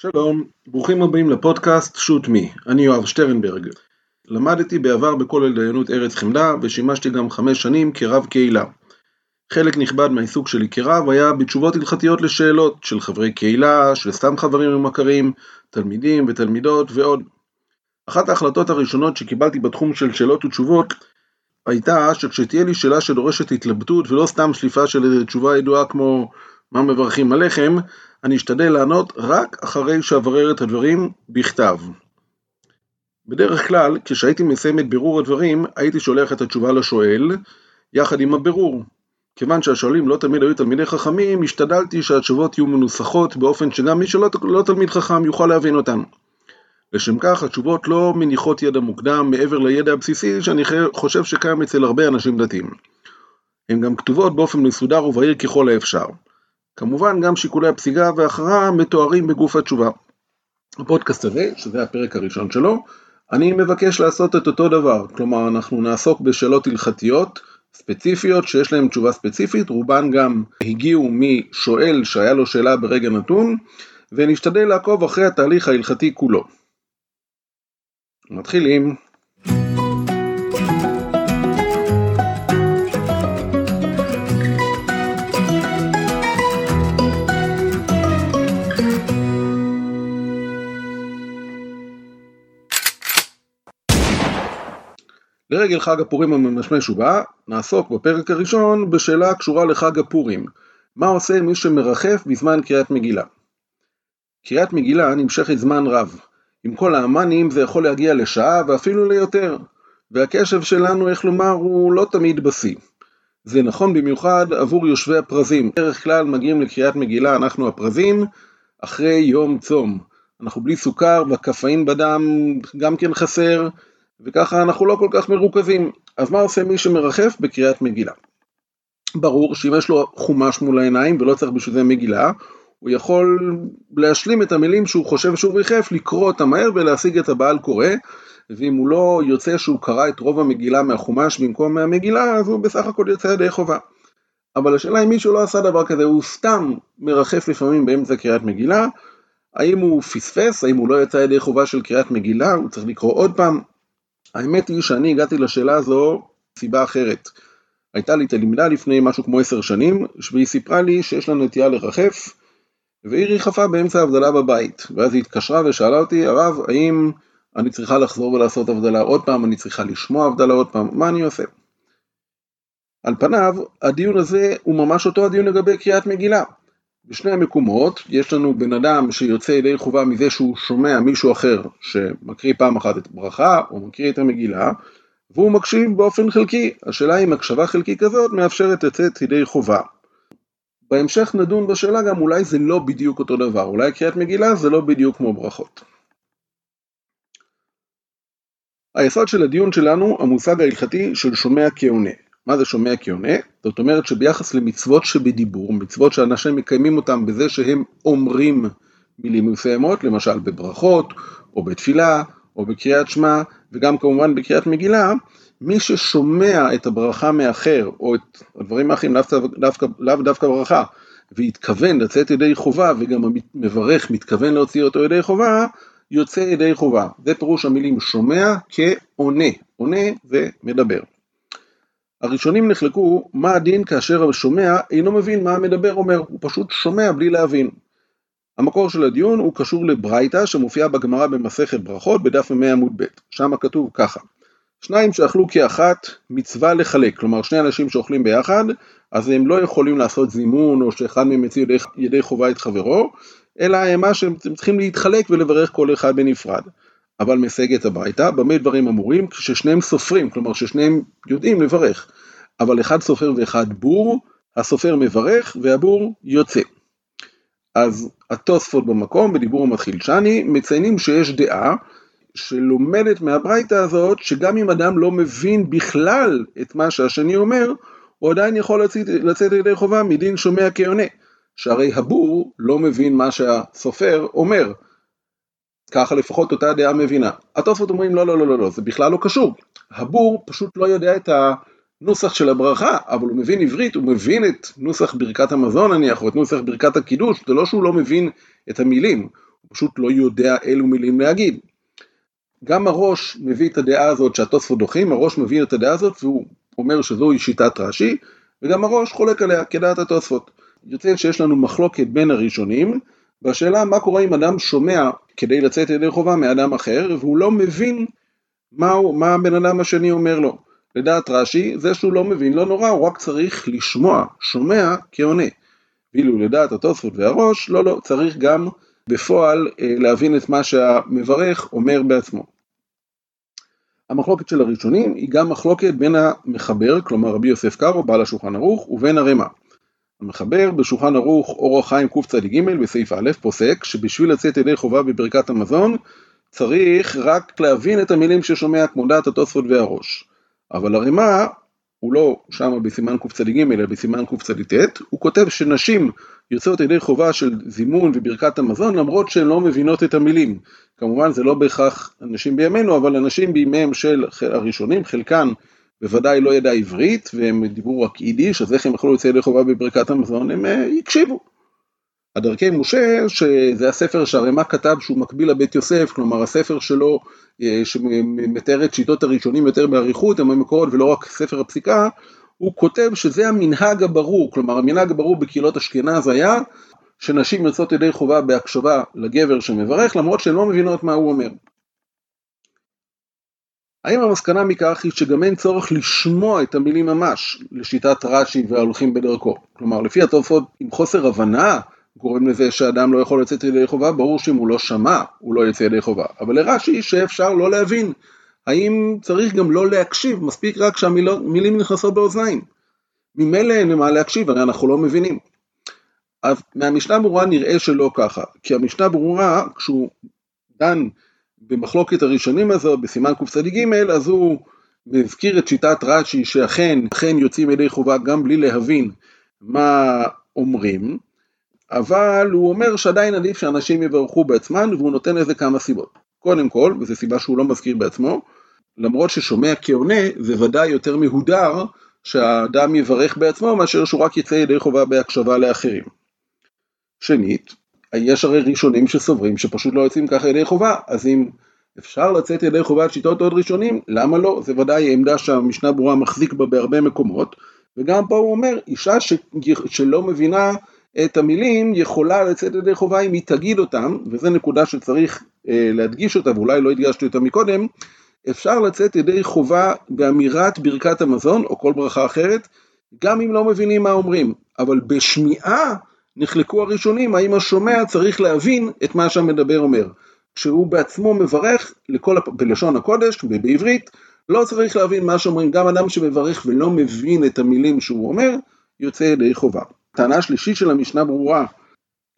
שלום, ברוכים הבאים לפודקאסט שוט מי, אני יואב שטרנברג. למדתי בעבר בכולל דיינות ארץ חמדה ושימשתי גם חמש שנים כרב קהילה. חלק נכבד מהעיסוק שלי כרב היה בתשובות הלכתיות לשאלות של חברי קהילה, של סתם חברים ומכרים, תלמידים ותלמידות ועוד. אחת ההחלטות הראשונות שקיבלתי בתחום של שאלות ותשובות הייתה שכשתהיה לי שאלה שדורשת התלבטות ולא סתם שליפה של תשובה ידועה כמו מה מברכים עליכם, אני אשתדל לענות רק אחרי שאברר את הדברים בכתב. בדרך כלל, כשהייתי מסיים את בירור הדברים, הייתי שולח את התשובה לשואל, יחד עם הבירור. כיוון שהשואלים לא תמיד היו תלמידי חכמים, השתדלתי שהתשובות יהיו מנוסחות באופן שגם מי שלא לא תלמיד חכם יוכל להבין אותן. לשם כך התשובות לא מניחות ידע מוקדם מעבר לידע הבסיסי שאני חושב שקיים אצל הרבה אנשים דתיים. הן גם כתובות באופן מסודר ובהיר ככל האפשר. כמובן גם שיקולי הפסיקה וההכרעה מתוארים בגוף התשובה. הפודקאסט הזה, שזה הפרק הראשון שלו, אני מבקש לעשות את אותו דבר, כלומר אנחנו נעסוק בשאלות הלכתיות ספציפיות שיש להן תשובה ספציפית, רובן גם הגיעו משואל שהיה לו שאלה ברגע נתון, ונשתדל לעקוב אחרי התהליך ההלכתי כולו. מתחילים. לרגל חג הפורים הממשמש ובא, נעסוק בפרק הראשון בשאלה הקשורה לחג הפורים, מה עושה מי שמרחף בזמן קריאת מגילה. קריאת מגילה נמשכת זמן רב, עם כל האמנים זה יכול להגיע לשעה ואפילו ליותר, והקשב שלנו, איך לומר, הוא לא תמיד בשיא. זה נכון במיוחד עבור יושבי הפרזים, בדרך כלל מגיעים לקריאת מגילה אנחנו הפרזים אחרי יום צום. אנחנו בלי סוכר והקפאין בדם גם כן חסר, וככה אנחנו לא כל כך מרוכזים. אז מה עושה מי שמרחף בקריאת מגילה? ברור שאם יש לו חומש מול העיניים ולא צריך בשביל זה מגילה, הוא יכול להשלים את המילים שהוא חושב שהוא ריחף, לקרוא אותם מהר ולהשיג את הבעל קורא, ואם הוא לא יוצא שהוא קרא את רוב המגילה מהחומש במקום מהמגילה, אז הוא בסך הכל יוצא ידי חובה. אבל השאלה אם מישהו לא עשה דבר כזה, הוא סתם מרחף לפעמים באמצע קריאת מגילה, האם הוא פספס, האם הוא לא יצא ידי חובה של קריאת מגילה, הוא צריך לקרוא עוד פעם, האמת היא שאני הגעתי לשאלה הזו סיבה אחרת. הייתה לי תלמידה לפני משהו כמו עשר שנים, והיא סיפרה לי שיש לה נטייה לרחף, והיא ריחפה באמצע ההבדלה בבית. ואז היא התקשרה ושאלה אותי, הרב, האם אני צריכה לחזור ולעשות הבדלה עוד פעם, אני צריכה לשמוע הבדלה עוד פעם, מה אני עושה? על פניו, הדיון הזה הוא ממש אותו הדיון לגבי קריאת מגילה. בשני המקומות יש לנו בן אדם שיוצא ידי חובה מזה שהוא שומע מישהו אחר שמקריא פעם אחת את הברכה או מקריא את המגילה והוא מקשיב באופן חלקי. השאלה אם הקשבה חלקית כזאת מאפשרת לצאת ידי חובה. בהמשך נדון בשאלה גם אולי זה לא בדיוק אותו דבר, אולי קריאת מגילה זה לא בדיוק כמו ברכות. היסוד של הדיון שלנו המושג ההלכתי של שומע כעונה. מה זה שומע כעונה? זאת אומרת שביחס למצוות שבדיבור, מצוות שאנשים מקיימים אותם בזה שהם אומרים מילים מסוימות, למשל בברכות, או בתפילה, או בקריאת שמע, וגם כמובן בקריאת מגילה, מי ששומע את הברכה מאחר, או את הדברים האחרים, לאו דווקא, לאו דווקא ברכה, והתכוון לצאת ידי חובה, וגם המברך מתכוון להוציא אותו ידי חובה, יוצא ידי חובה. זה פירוש המילים שומע כעונה, עונה ומדבר. הראשונים נחלקו מה הדין כאשר השומע אינו מבין מה המדבר אומר, הוא פשוט שומע בלי להבין. המקור של הדיון הוא קשור לברייתא שמופיעה בגמרא במסכת ברכות בדף ימי עמוד ב', שם כתוב ככה שניים שאכלו כאחת מצווה לחלק, כלומר שני אנשים שאוכלים ביחד, אז הם לא יכולים לעשות זימון או שאחד מהם יציא ידי, חובה את חברו, אלא מה שהם צריכים להתחלק ולברך כל אחד בנפרד. אבל מסייגת הביתה, במה דברים אמורים? כששניהם סופרים, כלומר ששניהם יודעים לברך, אבל אחד סופר ואחד בור, הסופר מברך והבור יוצא. אז התוספות במקום, בדיבור המתחיל שני, מציינים שיש דעה שלומדת מהברייתא הזאת, שגם אם אדם לא מבין בכלל את מה שהשני אומר, הוא עדיין יכול לצאת, לצאת ידי חובה מדין שומע כעונה, שהרי הבור לא מבין מה שהסופר אומר, ככה לפחות אותה דעה מבינה. התוספות אומרים לא לא לא לא לא זה בכלל לא קשור. הבור פשוט לא יודע את הנוסח של הברכה אבל הוא מבין עברית הוא מבין את נוסח ברכת המזון נניח או את נוסח ברכת הקידוש זה לא שהוא לא מבין את המילים. הוא פשוט לא יודע אילו מילים להגיד. גם הראש מביא את הדעה הזאת שהתוספות דוחים, הראש מביא את הדעה הזאת והוא אומר שזוהי שיטת רש"י, וגם הראש חולק עליה כדעת התוספות. יוצא שיש לנו מחלוקת בין הראשונים, והשאלה מה קורה אם אדם שומע כדי לצאת ידי חובה מאדם אחר, והוא לא מבין מה, הוא, מה הבן אדם השני אומר לו. לדעת רש"י, זה שהוא לא מבין לא נורא, הוא רק צריך לשמוע, שומע כעונה. ואילו לדעת התוספות והראש, לא לא, צריך גם בפועל אה, להבין את מה שהמברך אומר בעצמו. המחלוקת של הראשונים היא גם מחלוקת בין המחבר, כלומר רבי יוסף קארו, בעל השולחן ערוך, ובין הרמ"א. המחבר בשולחן ערוך אור החיים קצ"ג בסעיף א' פוסק שבשביל לצאת ידי חובה בברכת המזון צריך רק להבין את המילים ששומע כמו דעת התוספות והראש. אבל הרמ"א הוא לא שם בסימן קצ"ג אלא בסימן קצ"ט, הוא כותב שנשים יוצאות ידי חובה של זימון וברכת המזון למרות שהן לא מבינות את המילים. כמובן זה לא בהכרח אנשים בימינו, אבל אנשים בימיהם של הראשונים, חלקן בוודאי לא ידע עברית והם דיברו רק יידיש, אז איך הם יכלו לצאת ידי חובה בברכת המזון? הם אה, הקשיבו. הדרכי משה, שזה הספר שהרמ"א כתב שהוא מקביל לבית יוסף, כלומר הספר שלו אה, שמתאר את שיטות הראשונים יותר באריכות, הם המקורות ולא רק ספר הפסיקה, הוא כותב שזה המנהג הברור, כלומר המנהג הברור בקהילות אשכנז היה שנשים יוצאות ידי חובה בהקשבה לגבר שמברך למרות שהן לא מבינות מה הוא אומר. האם המסקנה מכך היא שגם אין צורך לשמוע את המילים ממש לשיטת רש"י וההולכים בדרכו? כלומר לפי התוספות עם חוסר הבנה גורם לזה שאדם לא יכול לצאת ידי חובה, ברור שאם הוא לא שמע הוא לא יצא ידי חובה, אבל לרש"י שאפשר לא להבין, האם צריך גם לא להקשיב, מספיק רק שהמילים נכנסות באוזניים. ממילא אין למה להקשיב, הרי אנחנו לא מבינים. אז מהמשנה ברורה נראה שלא ככה, כי המשנה ברורה כשהוא דן במחלוקת הראשונים הזו בסימן קצ"ג אז הוא מזכיר את שיטת רש"י שאכן אכן יוצאים ידי חובה גם בלי להבין מה אומרים אבל הוא אומר שעדיין עדיף שאנשים יברכו בעצמם והוא נותן לזה כמה סיבות. קודם כל, וזו סיבה שהוא לא מזכיר בעצמו, למרות ששומע כעונה זה ודאי יותר מהודר שהאדם יברך בעצמו מאשר שהוא רק יצא ידי חובה בהקשבה לאחרים. שנית, יש הרי ראשונים שסוברים שפשוט לא יוצאים ככה ידי חובה, אז אם אפשר לצאת ידי חובת שיטות עוד ראשונים, למה לא? זה ודאי עמדה שהמשנה ברורה מחזיק בה בהרבה מקומות, וגם פה הוא אומר, אישה ש... שלא מבינה את המילים יכולה לצאת ידי חובה אם היא תגיד אותם, וזו נקודה שצריך אה, להדגיש אותה ואולי לא הדגשתי אותה מקודם, אפשר לצאת ידי חובה באמירת ברכת המזון או כל ברכה אחרת, גם אם לא מבינים מה אומרים, אבל בשמיעה נחלקו הראשונים האם השומע צריך להבין את מה שהמדבר אומר. כשהוא בעצמו מברך לכל, בלשון הקודש, בעברית, לא צריך להבין מה שאומרים, גם אדם שמברך ולא מבין את המילים שהוא אומר, יוצא ידי חובה. טענה שלישית של המשנה ברורה,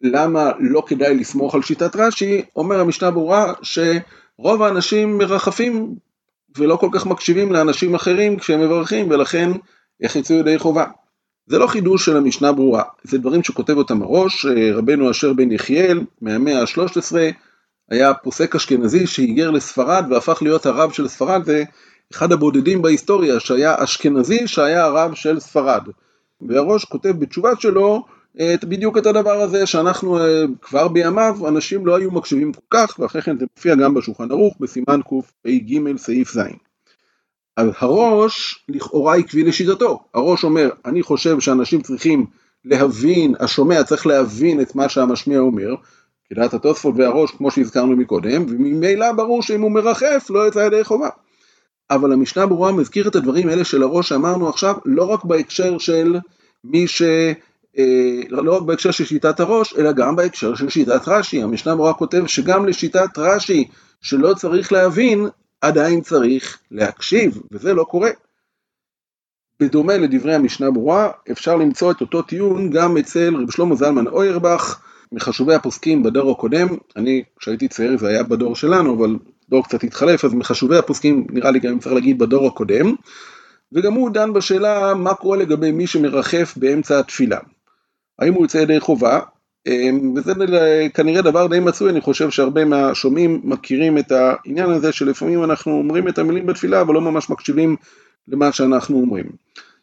למה לא כדאי לסמוך על שיטת רש"י, אומר המשנה ברורה שרוב האנשים מרחפים ולא כל כך מקשיבים לאנשים אחרים כשהם מברכים ולכן יצאו ידי חובה. זה לא חידוש של המשנה ברורה, זה דברים שכותב אותם מראש, רבנו אשר בן יחיאל מהמאה ה-13 היה פוסק אשכנזי שהיגר לספרד והפך להיות הרב של ספרד, זה אחד הבודדים בהיסטוריה שהיה אשכנזי שהיה הרב של ספרד. והראש כותב בתשובה שלו את, בדיוק את הדבר הזה שאנחנו אה, כבר בימיו אנשים לא היו מקשיבים כל כך ואחרי כן זה מופיע גם בשולחן ערוך בסימן קפ"ג סעיף ז'. הראש לכאורה עקבי לשיטתו, הראש אומר אני חושב שאנשים צריכים להבין, השומע צריך להבין את מה שהמשמיע אומר, כדעת התוספות והראש כמו שהזכרנו מקודם, וממילא ברור שאם הוא מרחף לא יצא ידי חובה. אבל המשנה ברורה מזכיר את הדברים האלה של הראש שאמרנו עכשיו, לא רק בהקשר של מי ש... אה, לא רק בהקשר של שיטת הראש, אלא גם בהקשר של שיטת רש"י. המשנה ברורה כותב שגם לשיטת רש"י, שלא צריך להבין, עדיין צריך להקשיב, וזה לא קורה. בדומה לדברי המשנה ברורה, אפשר למצוא את אותו טיעון גם אצל רב שלמה זלמן אוירבך, מחשובי הפוסקים בדור הקודם, אני כשהייתי צעיר זה היה בדור שלנו, אבל דור קצת התחלף, אז מחשובי הפוסקים נראה לי גם צריך להגיד בדור הקודם, וגם הוא דן בשאלה מה קורה לגבי מי שמרחף באמצע התפילה. האם הוא יוצא ידי חובה, וזה כנראה דבר די מצוי, אני חושב שהרבה מהשומעים מכירים את העניין הזה שלפעמים אנחנו אומרים את המילים בתפילה אבל לא ממש מקשיבים למה שאנחנו אומרים.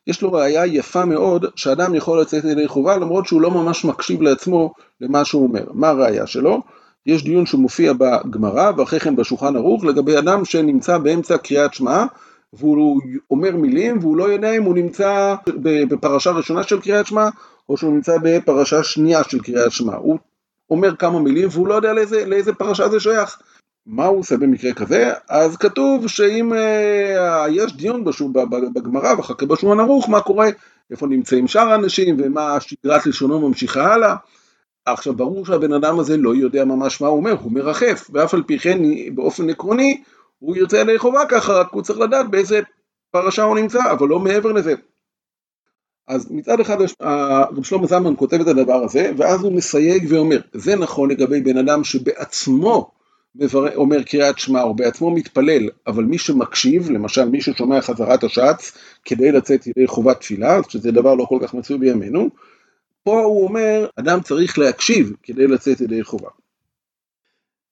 יש לו ראייה יפה מאוד שאדם יכול לצאת ידי חובה למרות שהוא לא ממש מקשיב לעצמו למה שהוא אומר. מה הראייה שלו? יש דיון שמופיע בגמרא ואחרי כן בשולחן ערוך לגבי אדם שנמצא באמצע קריאת שמע והוא אומר מילים והוא לא יודע אם הוא נמצא בפרשה ראשונה של קריאת שמע או שהוא נמצא בפרשה שנייה של קריאת שמע. הוא אומר כמה מילים והוא לא יודע לאיזה, לאיזה פרשה זה שייך. מה הוא עושה במקרה כזה? אז כתוב שאם אה, יש דיון בגמרא ואחר כך בשולחן ערוך מה קורה, איפה נמצאים שאר האנשים ומה שגרת לשונו ממשיכה הלאה. עכשיו ברור שהבן אדם הזה לא יודע ממש מה הוא אומר, הוא מרחף, ואף על פי כן באופן עקרוני הוא ירצה ידי חובה ככה, רק הוא צריך לדעת באיזה פרשה הוא נמצא, אבל לא מעבר לזה. אז מצד אחד רב שלמה זלמן כותב את הדבר הזה, ואז הוא מסייג ואומר, זה נכון לגבי בן אדם שבעצמו אומר קריאת שמע או בעצמו מתפלל, אבל מי שמקשיב, למשל מי ששומע חזרת השץ כדי לצאת ידי חובת תפילה, שזה דבר לא כל כך מצוי בימינו, פה הוא אומר, אדם צריך להקשיב כדי לצאת ידי חובה.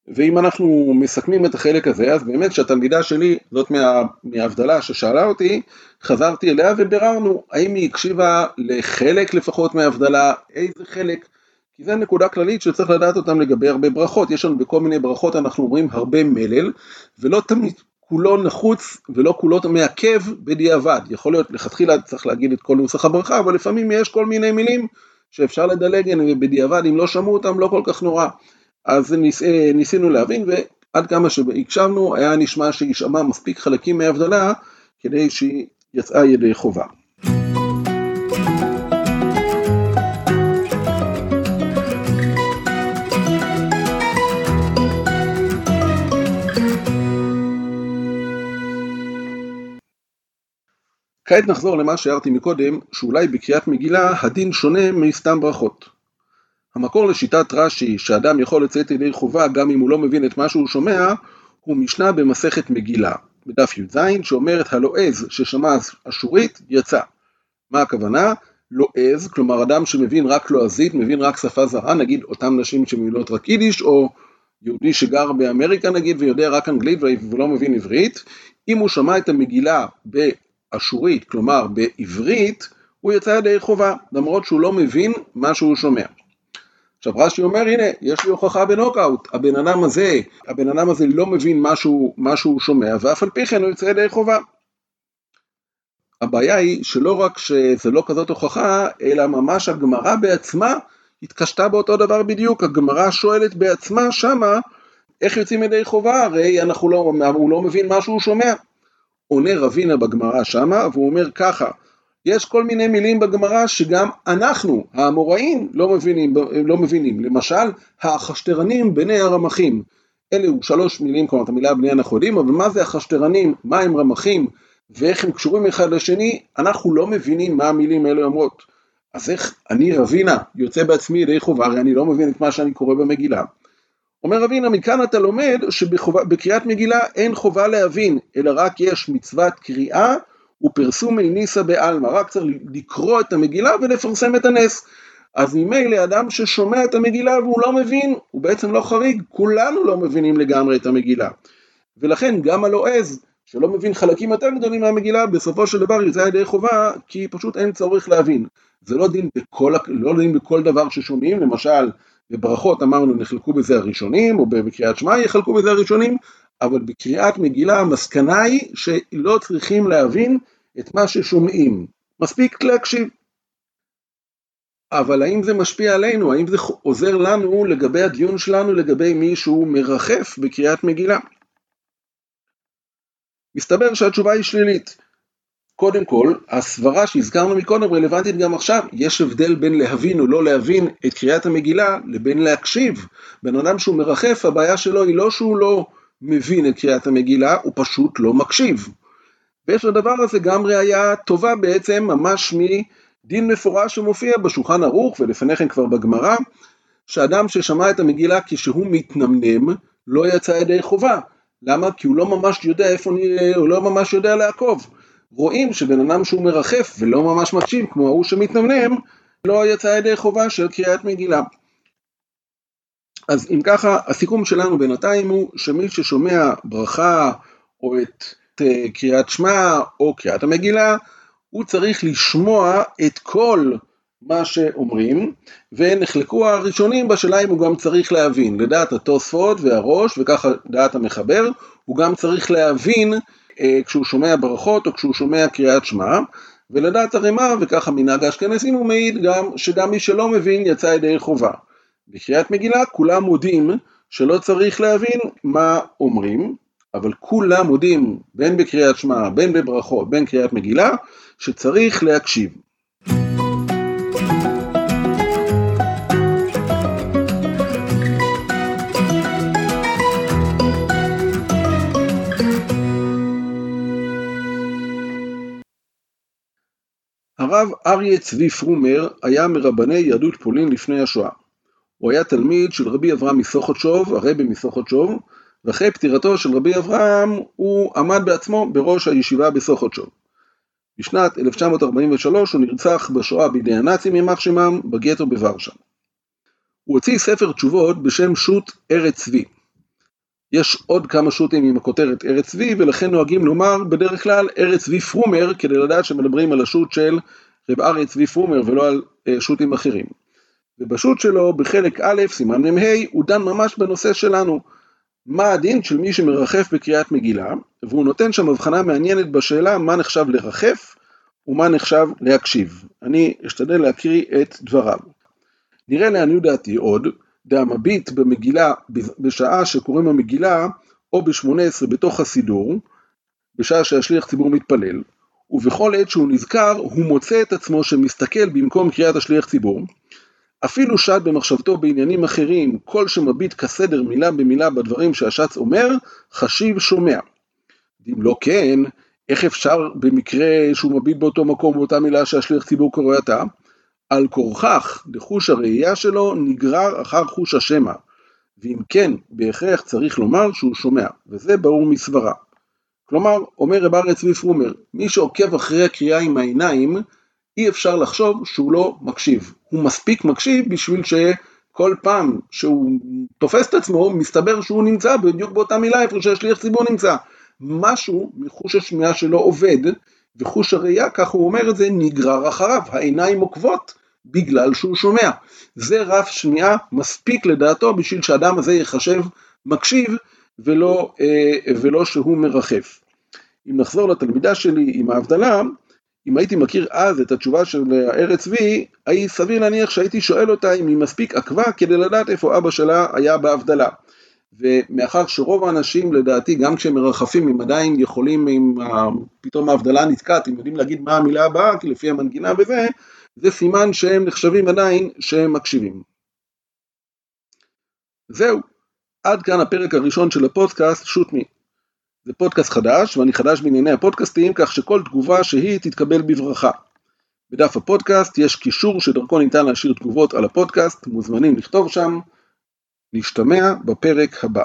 ואם אנחנו מסכמים את החלק הזה, אז באמת שהתלמידה שלי, זאת מה, מההבדלה ששאלה אותי, חזרתי אליה וביררנו האם היא הקשיבה לחלק לפחות מההבדלה, איזה חלק, כי זו נקודה כללית שצריך לדעת אותם לגבי הרבה ברכות, יש לנו בכל מיני ברכות אנחנו אומרים הרבה מלל, ולא תמיד כולו נחוץ ולא כולו מעכב בדיעבד, יכול להיות לכתחילה צריך להגיד את כל נוסח הברכה, אבל לפעמים יש כל מיני מילים שאפשר לדלג ובדיעבד אם לא שמעו אותם לא כל כך נורא. אז ניס, אה, ניסינו להבין ועד כמה שהקשבנו היה נשמע שהיא שמעה מספיק חלקים מההבדלה כדי שהיא יצאה ידי חובה. כעת נחזור למה שהערתי מקודם, שאולי בקריאת מגילה הדין שונה מסתם ברכות. המקור לשיטת רש"י שאדם יכול לצאת ידי חובה גם אם הוא לא מבין את מה שהוא שומע, הוא משנה במסכת מגילה, בדף י"ז, שאומרת הלועז ששמע אשורית יצא. מה הכוונה? לועז, כלומר אדם שמבין רק לועזית, מבין רק שפה זרה, נגיד אותם נשים שמבינות רק יידיש, או יהודי שגר באמריקה נגיד ויודע רק אנגלית ולא מבין עברית, אם הוא שמע את המגילה באשורית, כלומר בעברית, הוא יצא ידי חובה, למרות שהוא לא מבין מה שהוא שומע. עכשיו רש"י אומר הנה יש לי הוכחה בנוקאוט, הבן אדם הזה, הבן אדם הזה לא מבין משהו, שהוא שומע ואף על פי כן הוא יוצא ידי חובה. הבעיה היא שלא רק שזה לא כזאת הוכחה, אלא ממש הגמרא בעצמה התקשתה באותו דבר בדיוק, הגמרא שואלת בעצמה שמה איך יוצאים ידי חובה, הרי אנחנו לא, הוא לא מבין מה שהוא שומע. עונה רבינה בגמרא שמה והוא אומר ככה יש כל מיני מילים בגמרא שגם אנחנו, האמוראים, לא מבינים, לא מבינים. למשל, האחשטרנים בני הרמחים. אלו שלוש מילים, כלומר, את המילה בני הנחולים, אבל מה זה החשטרנים, מה הם רמחים, ואיך הם קשורים אחד לשני, אנחנו לא מבינים מה המילים האלה אומרות. אז איך אני רבינה יוצא בעצמי ידי חובה, הרי אני לא מבין את מה שאני קורא במגילה. אומר רבינה, מכאן אתה לומד שבקריאת מגילה אין חובה להבין, אלא רק יש מצוות קריאה ופרסומי ניסא בעלמא, רק צריך לקרוא את המגילה ולפרסם את הנס. אז ממילא אדם ששומע את המגילה והוא לא מבין, הוא בעצם לא חריג, כולנו לא מבינים לגמרי את המגילה. ולכן גם הלועז, שלא מבין חלקים יותר גדולים מהמגילה, בסופו של דבר יצא ידי חובה, כי פשוט אין צורך להבין. זה לא דין בכל, לא דין בכל דבר ששומעים, למשל בברכות אמרנו נחלקו בזה הראשונים, או בקריאת שמע יחלקו בזה הראשונים, אבל בקריאת מגילה המסקנה היא שלא צריכים להבין את מה ששומעים, מספיק להקשיב. אבל האם זה משפיע עלינו? האם זה עוזר לנו לגבי הדיון שלנו לגבי מי שהוא מרחף בקריאת מגילה? מסתבר שהתשובה היא שלילית. קודם כל, הסברה שהזכרנו מקודם רלוונטית גם עכשיו. יש הבדל בין להבין או לא להבין את קריאת המגילה לבין להקשיב. בן אדם שהוא מרחף, הבעיה שלו היא לא שהוא לא מבין את קריאת המגילה, הוא פשוט לא מקשיב. ויש לדבר הזה גם ראייה טובה בעצם ממש מדין מפורש שמופיע בשולחן ערוך ולפני כן כבר בגמרא, שאדם ששמע את המגילה כשהוא מתנמנם לא יצא ידי חובה. למה? כי הוא לא ממש יודע איפה הוא לא ממש יודע לעקוב. רואים שבן אדם שהוא מרחף ולא ממש מקשיב כמו ההוא שמתנמנם, לא יצא ידי חובה של קריאת מגילה. אז אם ככה, הסיכום שלנו בינתיים הוא שמי ששומע ברכה או את אה, קריאת שמע או קריאת המגילה, הוא צריך לשמוע את כל מה שאומרים, ונחלקו הראשונים בשאלה אם הוא גם צריך להבין. לדעת התוספות והראש, וככה דעת המחבר, הוא גם צריך להבין אה, כשהוא שומע ברכות או כשהוא שומע קריאת שמע, ולדעת הרמ"א, וככה מנהג האשכנזים הוא מעיד גם שגם מי שלא מבין יצא ידי חובה. בקריאת מגילה כולם מודים שלא צריך להבין מה אומרים, אבל כולם מודים בין בקריאת שמע, בין בברכות, בין קריאת מגילה, שצריך להקשיב. הרב אריה צבי פרומר היה מרבני יהדות פולין לפני השואה. הוא היה תלמיד של רבי אברהם מסוכותשוב, הרבי מסוכותשוב, ואחרי פטירתו של רבי אברהם הוא עמד בעצמו בראש הישיבה בסוכותשוב. בשנת 1943 הוא נרצח בשואה בידי הנאצים יימח שמם בגטו בוורשה. הוא הוציא ספר תשובות בשם שו"ת ארץ צבי. יש עוד כמה שו"תים עם הכותרת ארץ צבי ולכן נוהגים לומר בדרך כלל ארץ צבי פרומר כדי לדעת שמדברים על השו"ת של רב אריה צבי פרומר ולא על אה, שו"תים אחרים. ובשו"ת שלו בחלק א', סימן מ"ה, הוא דן ממש בנושא שלנו. מה הדין של מי שמרחף בקריאת מגילה, והוא נותן שם הבחנה מעניינת בשאלה מה נחשב לרחף ומה נחשב להקשיב. אני אשתדל להקריא את דבריו. נראה לעניות דעתי עוד, דהמביט במגילה בשעה שקוראים המגילה או ב-18 בתוך הסידור, בשעה שהשליח ציבור מתפלל, ובכל עת שהוא נזכר הוא מוצא את עצמו שמסתכל במקום קריאת השליח ציבור, אפילו שד במחשבתו בעניינים אחרים, כל שמביט כסדר מילה במילה בדברים שהשץ אומר, חשיב שומע. אם לא כן, איך אפשר במקרה שהוא מביט באותו מקום באותה מילה שהשליח ציבור קורא עתה? על כורכך לחוש הראייה שלו נגרר אחר חוש השמע, ואם כן, בהכרח צריך לומר שהוא שומע, וזה ברור מסברה. כלומר, אומר רב אריה צבי פרומר, מי שעוקב אחרי הקריאה עם העיניים, אי אפשר לחשוב שהוא לא מקשיב. הוא מספיק מקשיב בשביל שכל פעם שהוא תופס את עצמו, מסתבר שהוא נמצא בדיוק באותה מילה איפה שהשליח ציבור נמצא. משהו מחוש השמיעה שלו עובד, וחוש הראייה, כך הוא אומר את זה, נגרר אחריו, העיניים עוקבות בגלל שהוא שומע. זה רף שמיעה מספיק לדעתו בשביל שהאדם הזה ייחשב מקשיב ולא, אה, ולא שהוא מרחף. אם נחזור לתלמידה שלי עם ההבדלה, אם הייתי מכיר אז את התשובה של ארץ צבי, היה סביר להניח שהייתי שואל אותה אם היא מספיק עקבה כדי לדעת איפה אבא שלה היה בהבדלה. ומאחר שרוב האנשים לדעתי גם כשהם מרחפים הם עדיין יכולים אם פתאום ההבדלה נתקעת הם יודעים להגיד מה המילה הבאה כי לפי המנגינה וזה זה סימן שהם נחשבים עדיין שהם מקשיבים. זהו, עד כאן הפרק הראשון של הפודקאסט שוט מי. זה פודקאסט חדש ואני חדש בענייני הפודקאסטים כך שכל תגובה שהיא תתקבל בברכה. בדף הפודקאסט יש קישור שדרכו ניתן להשאיר תגובות על הפודקאסט, מוזמנים לכתוב שם. נשתמע בפרק הבא.